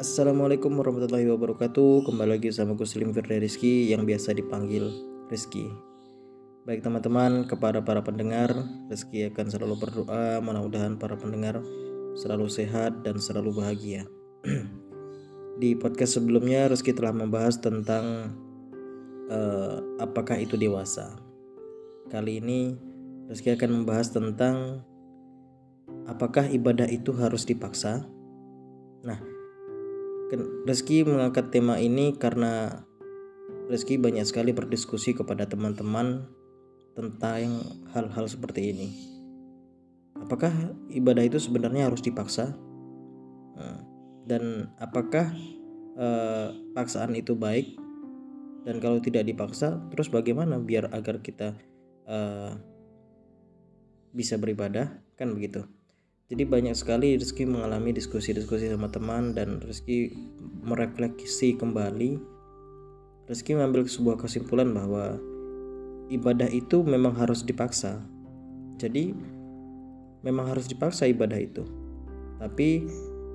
Assalamualaikum warahmatullahi wabarakatuh. Kembali lagi sama gue Slim Firda Rizky Yang biasa dipanggil Rizky. Baik teman-teman kepada para pendengar Rizky akan selalu berdoa. Mudah-mudahan para pendengar Selalu sehat dan selalu bahagia. Di podcast sebelumnya Rizky telah membahas tentang uh, Apakah itu dewasa. Kali ini Rizky akan membahas tentang Apakah ibadah itu harus dipaksa? Nah, Reski mengangkat tema ini karena Reski banyak sekali berdiskusi kepada teman-teman tentang hal-hal seperti ini. Apakah ibadah itu sebenarnya harus dipaksa? Nah, dan apakah eh, paksaan itu baik? Dan kalau tidak dipaksa, terus bagaimana biar agar kita eh, bisa beribadah? Kan begitu. Jadi banyak sekali Rizky mengalami diskusi-diskusi sama teman dan Rizky merefleksi kembali. Rizky mengambil sebuah kesimpulan bahwa ibadah itu memang harus dipaksa. Jadi memang harus dipaksa ibadah itu. Tapi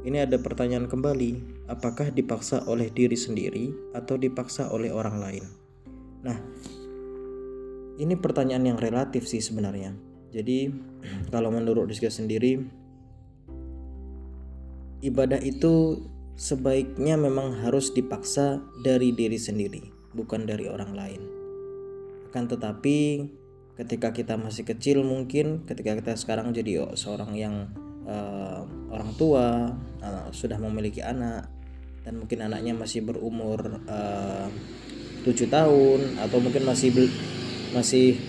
ini ada pertanyaan kembali, apakah dipaksa oleh diri sendiri atau dipaksa oleh orang lain? Nah, ini pertanyaan yang relatif sih sebenarnya. Jadi kalau menurut Rizky sendiri ibadah itu sebaiknya memang harus dipaksa dari diri sendiri, bukan dari orang lain. Akan tetapi, ketika kita masih kecil, mungkin ketika kita sekarang jadi seorang yang uh, orang tua, uh, sudah memiliki anak, dan mungkin anaknya masih berumur eh, tujuh tahun atau mungkin masih masih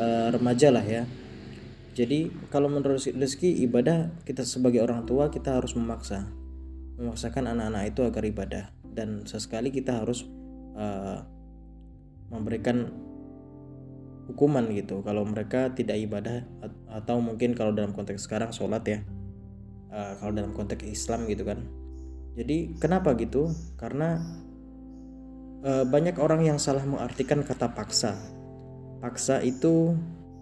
uh, remaja lah ya jadi kalau menurut rezeki ibadah kita sebagai orang tua kita harus memaksa, memaksakan anak-anak itu agar ibadah. Dan sesekali kita harus uh, memberikan hukuman gitu. Kalau mereka tidak ibadah atau mungkin kalau dalam konteks sekarang sholat ya. Uh, kalau dalam konteks Islam gitu kan. Jadi kenapa gitu? Karena uh, banyak orang yang salah mengartikan kata paksa. Paksa itu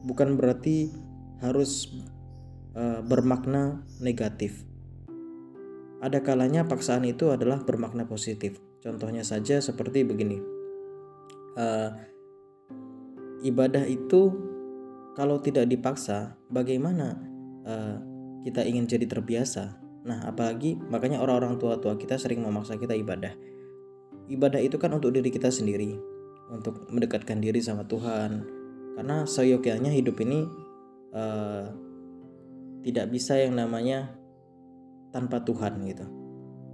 bukan berarti harus uh, bermakna negatif. Ada kalanya paksaan itu adalah bermakna positif. Contohnya saja seperti begini. Uh, ibadah itu kalau tidak dipaksa, bagaimana uh, kita ingin jadi terbiasa? Nah, apalagi makanya orang-orang tua-tua kita sering memaksa kita ibadah. Ibadah itu kan untuk diri kita sendiri, untuk mendekatkan diri sama Tuhan. Karena seyogyanya hidup ini uh, tidak bisa yang namanya tanpa Tuhan gitu.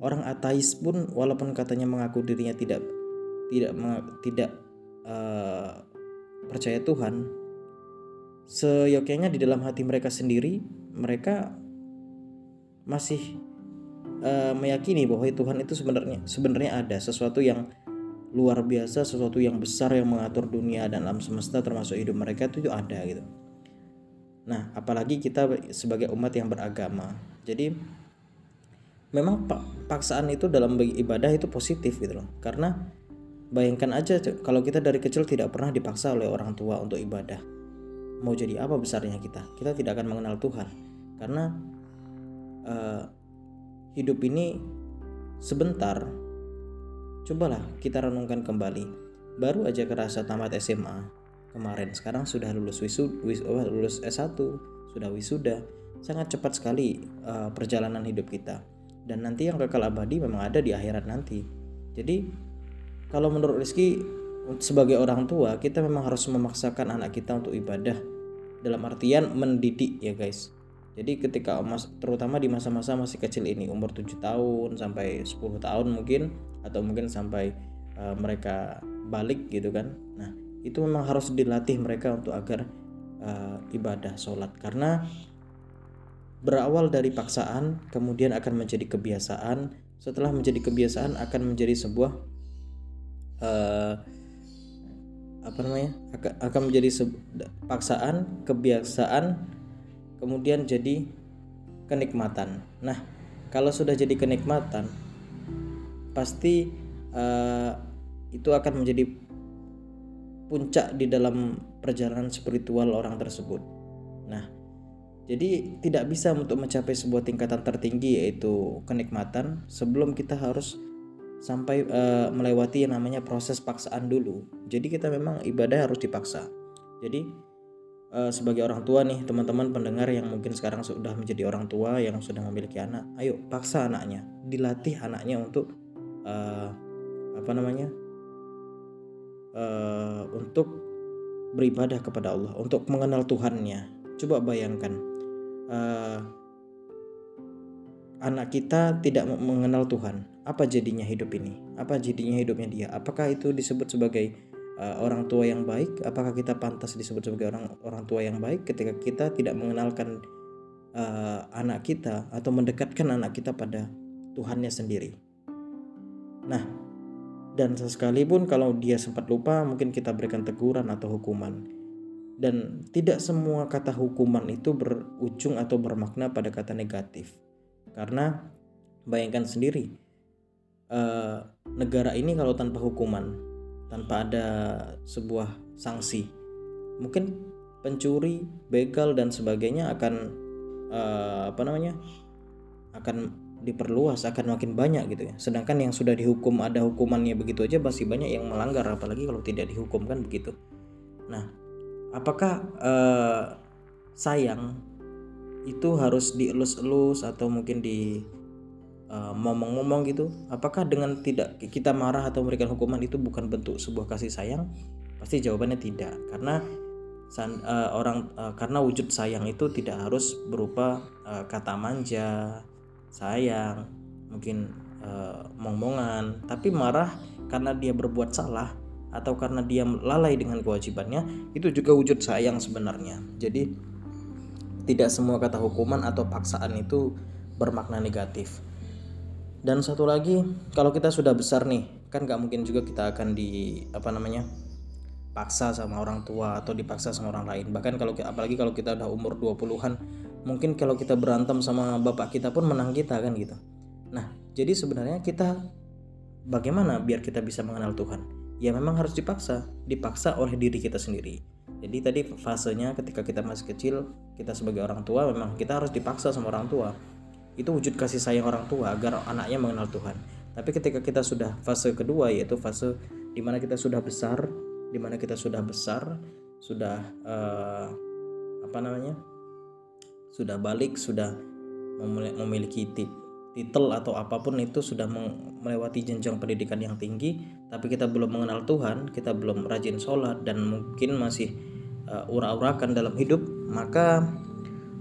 Orang ateis pun walaupun katanya mengaku dirinya tidak tidak tidak uh, percaya Tuhan, seyogyanya di dalam hati mereka sendiri mereka masih uh, meyakini bahwa Tuhan itu sebenarnya sebenarnya ada sesuatu yang luar biasa, sesuatu yang besar yang mengatur dunia dan alam semesta termasuk hidup mereka itu, itu ada gitu. Nah, apalagi kita sebagai umat yang beragama. Jadi memang paksaan itu dalam ibadah itu positif gitu loh. Karena bayangkan aja kalau kita dari kecil tidak pernah dipaksa oleh orang tua untuk ibadah. Mau jadi apa besarnya kita? Kita tidak akan mengenal Tuhan. Karena uh, hidup ini sebentar. Cobalah kita renungkan kembali. Baru aja kerasa tamat SMA, kemarin. Sekarang sudah lulus wisud wis, oh, lulus S1 sudah wisuda. Sangat cepat sekali uh, perjalanan hidup kita. Dan nanti yang kekal abadi memang ada di akhirat nanti. Jadi kalau menurut Rizky sebagai orang tua kita memang harus memaksakan anak kita untuk ibadah. Dalam artian mendidik ya guys. Jadi ketika mas, terutama di masa-masa masih kecil ini umur 7 tahun sampai 10 tahun mungkin atau mungkin sampai uh, mereka balik gitu kan. Nah itu memang harus dilatih mereka untuk agar uh, ibadah sholat. Karena berawal dari paksaan kemudian akan menjadi kebiasaan. Setelah menjadi kebiasaan akan menjadi sebuah uh, apa namanya akan menjadi paksaan kebiasaan kemudian jadi kenikmatan. Nah kalau sudah jadi kenikmatan pasti uh, itu akan menjadi puncak di dalam perjalanan spiritual orang tersebut. Nah, Jadi tidak bisa untuk mencapai sebuah tingkatan tertinggi yaitu kenikmatan sebelum kita harus sampai uh, melewati yang namanya proses paksaan dulu. Jadi kita memang ibadah harus dipaksa. Jadi uh, sebagai orang tua nih teman-teman pendengar yang mungkin sekarang sudah menjadi orang tua yang sudah memiliki anak, ayo paksa anaknya, dilatih anaknya untuk uh, apa namanya uh, untuk beribadah kepada Allah, untuk mengenal Tuhannya. Coba bayangkan uh, anak kita tidak mengenal Tuhan, apa jadinya hidup ini? Apa jadinya hidupnya dia? Apakah itu disebut sebagai uh, orang tua yang baik? Apakah kita pantas disebut sebagai orang orang tua yang baik ketika kita tidak mengenalkan uh, anak kita atau mendekatkan anak kita pada Tuhannya sendiri? Nah, dan sekalipun kalau dia sempat lupa, mungkin kita berikan teguran atau hukuman. Dan tidak semua kata hukuman itu berujung atau bermakna pada kata negatif. Karena bayangkan sendiri uh, negara ini kalau tanpa hukuman tanpa ada sebuah sanksi mungkin pencuri begal dan sebagainya akan uh, apa namanya akan diperluas akan makin banyak gitu ya. Sedangkan yang sudah dihukum ada hukumannya begitu aja masih banyak yang melanggar apalagi kalau tidak dihukum kan begitu. Nah apakah uh, sayang itu harus dielus-elus atau mungkin di ngomong-ngomong gitu? Apakah dengan tidak kita marah atau memberikan hukuman itu bukan bentuk sebuah kasih sayang? Pasti jawabannya tidak karena san, uh, orang uh, karena wujud sayang itu tidak harus berupa uh, kata manja sayang mungkin uh, momongan tapi marah karena dia berbuat salah atau karena dia lalai dengan kewajibannya itu juga wujud sayang sebenarnya. Jadi tidak semua kata hukuman atau paksaan itu bermakna negatif. Dan satu lagi kalau kita sudah besar nih kan nggak mungkin juga kita akan di apa namanya paksa sama orang tua atau dipaksa sama orang lain. Bahkan kalau apalagi kalau kita udah umur 20-an mungkin kalau kita berantem sama bapak kita pun menang kita kan gitu. Nah jadi sebenarnya kita bagaimana biar kita bisa mengenal Tuhan? Ya memang harus dipaksa. Dipaksa oleh diri kita sendiri. Jadi tadi fasenya ketika kita masih kecil kita sebagai orang tua memang kita harus dipaksa sama orang tua. Itu wujud kasih sayang orang tua agar anaknya mengenal Tuhan. Tapi ketika kita sudah fase kedua yaitu fase di mana kita sudah besar di mana kita sudah besar sudah uh, apa namanya sudah balik sudah memiliki titel atau apa pun itu sudah melewati jenjang pendidikan yang tinggi tapi kita belum mengenal Tuhan kita belum rajin sholat dan mungkin masih uh, ura-urakan dalam hidup maka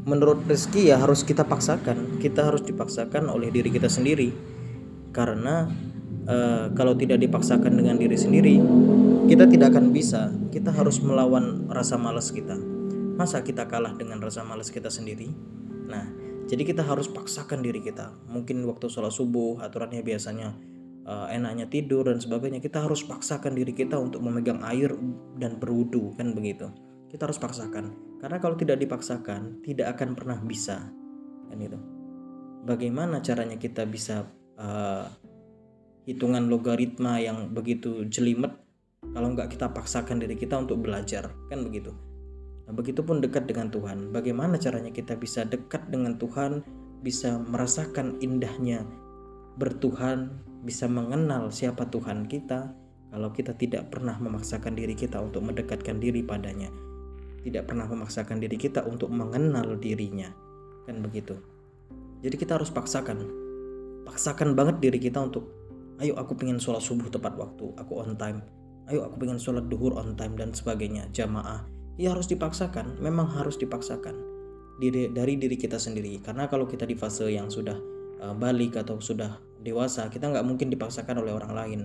menurut rezeki ya harus kita paksakan kita harus dipaksakan oleh diri kita sendiri. Karena uh, kalau tidak dipaksakan dengan diri sendiri kita tidak akan bisa kita harus melawan rasa malas kita masa kita kalah dengan rasa malas kita sendiri nah jadi kita harus paksakan diri kita. Mungkin waktu sholat subuh aturannya biasanya uh, enaknya tidur dan sebagainya. Kita harus paksakan diri kita untuk memegang air dan berwudu kan begitu. Kita harus paksakan. Karena kalau tidak dipaksakan tidak akan pernah bisa kan itu. Bagaimana caranya kita bisa uh, hitungan logaritma yang begitu jelimet kalau nggak kita paksakan diri kita untuk belajar kan begitu Nah, begitupun dekat dengan Tuhan. Bagaimana caranya kita bisa dekat dengan Tuhan, bisa merasakan indahnya bertuhan, bisa mengenal siapa Tuhan kita kalau kita tidak pernah memaksakan diri kita untuk mendekatkan diri padanya. Tidak pernah memaksakan diri kita untuk mengenal dirinya. Kan begitu. Jadi kita harus paksakan. Paksakan banget diri kita untuk ayo aku pengen sholat subuh tepat waktu, aku on time. Ayo aku pengen sholat duhur on time dan sebagainya, jamaah ya harus dipaksakan memang harus dipaksakan diri dari diri kita sendiri. Karena kalau kita di fase yang sudah uh, balik atau sudah dewasa kita nggak mungkin dipaksakan oleh orang lain.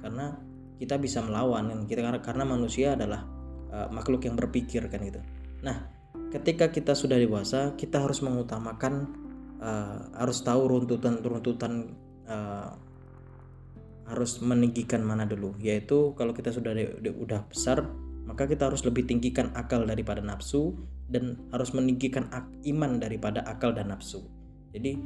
Karena kita bisa melawan kan kita karena manusia adalah uh, makhluk yang berpikir kan gitu. Nah ketika kita sudah dewasa kita harus mengutamakan uh, harus tahu runtutan runtutan uh, harus meninggikan mana dulu. Yaitu kalau kita sudah udah besar maka kita harus lebih tinggikan akal daripada nafsu dan harus meninggikan iman daripada akal dan nafsu. Jadi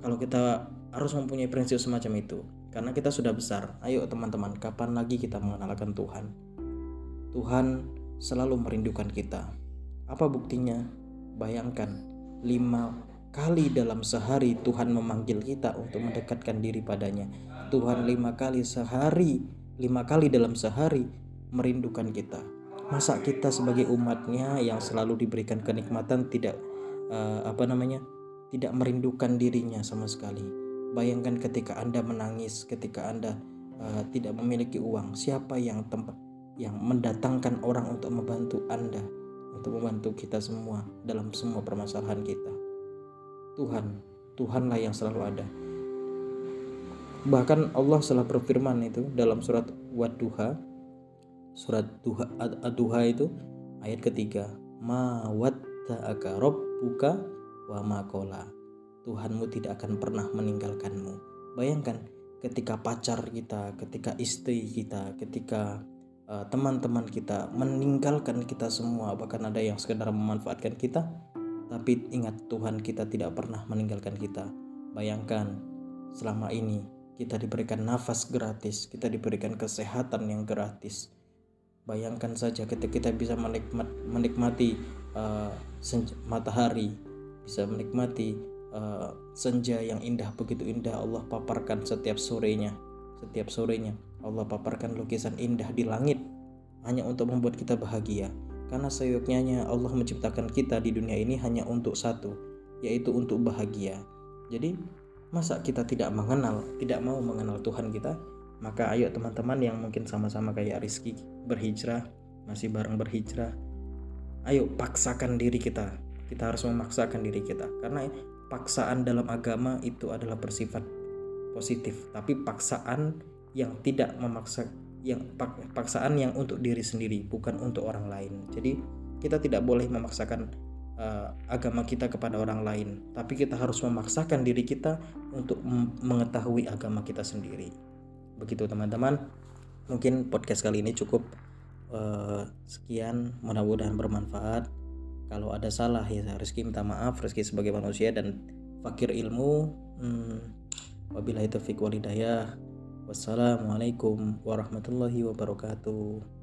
kalau kita harus mempunyai prinsip semacam itu karena kita sudah besar. Ayo teman-teman, kapan lagi kita mengenalkan Tuhan? Tuhan selalu merindukan kita. Apa buktinya? bayangkan lima kali dalam sehari Tuhan memanggil kita untuk mendekatkan diri padanya. Tuhan lima kali sehari, lima kali dalam sehari merindukan kita. Masa kita sebagai umatnya yang selalu diberikan kenikmatan tidak uh, apa namanya tidak merindukan dirinya sama sekali. Bayangkan ketika Anda menangis, ketika Anda uh, tidak memiliki uang, siapa yang tempat yang mendatangkan orang untuk membantu Anda, untuk membantu kita semua dalam semua permasalahan kita. Tuhan, Tuhanlah yang selalu ada. Bahkan Allah telah berfirman itu dalam surat Wadduha, surat Duha, itu ayat ketiga, Ma wadda'aka rabbuka wa makola. Tuhanmu tidak akan pernah meninggalkanmu. Bayangkan ketika pacar kita, ketika istri kita, ketika eh, teman-teman uh, kita meninggalkan kita semua, bahkan ada yang sekedar memanfaatkan kita, tapi ingat Tuhan kita tidak pernah meninggalkan kita. Bayangkan selama ini kita diberikan nafas gratis, kita diberikan kesehatan yang gratis. Bayangkan saja ketika kita bisa menikmat, menikmati uh, matahari, bisa menikmati uh, senja yang indah begitu indah Allah paparkan setiap sorenya, setiap sorenya Allah paparkan lukisan indah di langit hanya untuk membuat kita bahagia. Karena seyogyanya Allah menciptakan kita di dunia ini hanya untuk satu, yaitu untuk bahagia. Jadi, masa kita tidak mengenal, tidak mau mengenal Tuhan kita? Maka ayo teman-teman yang mungkin sama-sama kayak Rizky berhijrah, masih bareng berhijrah. Ayo paksakan diri kita. Kita harus memaksakan diri kita. Karena paksaan dalam agama itu adalah bersifat positif. Tapi paksaan yang tidak memaksa yang paksaan yang untuk diri sendiri bukan untuk orang lain jadi kita tidak boleh memaksakan uh, agama kita kepada orang lain tapi kita harus memaksakan diri kita untuk mengetahui agama kita sendiri begitu teman-teman. Mungkin podcast kali ini cukup uh, sekian. Mudah-mudahan bermanfaat. Kalau ada salah ya Rizky minta maaf. Rizky sebagai manusia dan fakir ilmu. Hmm, wabillahi taufiq walidayah Wassalamualaikum warahmatullahi wabarakatuh.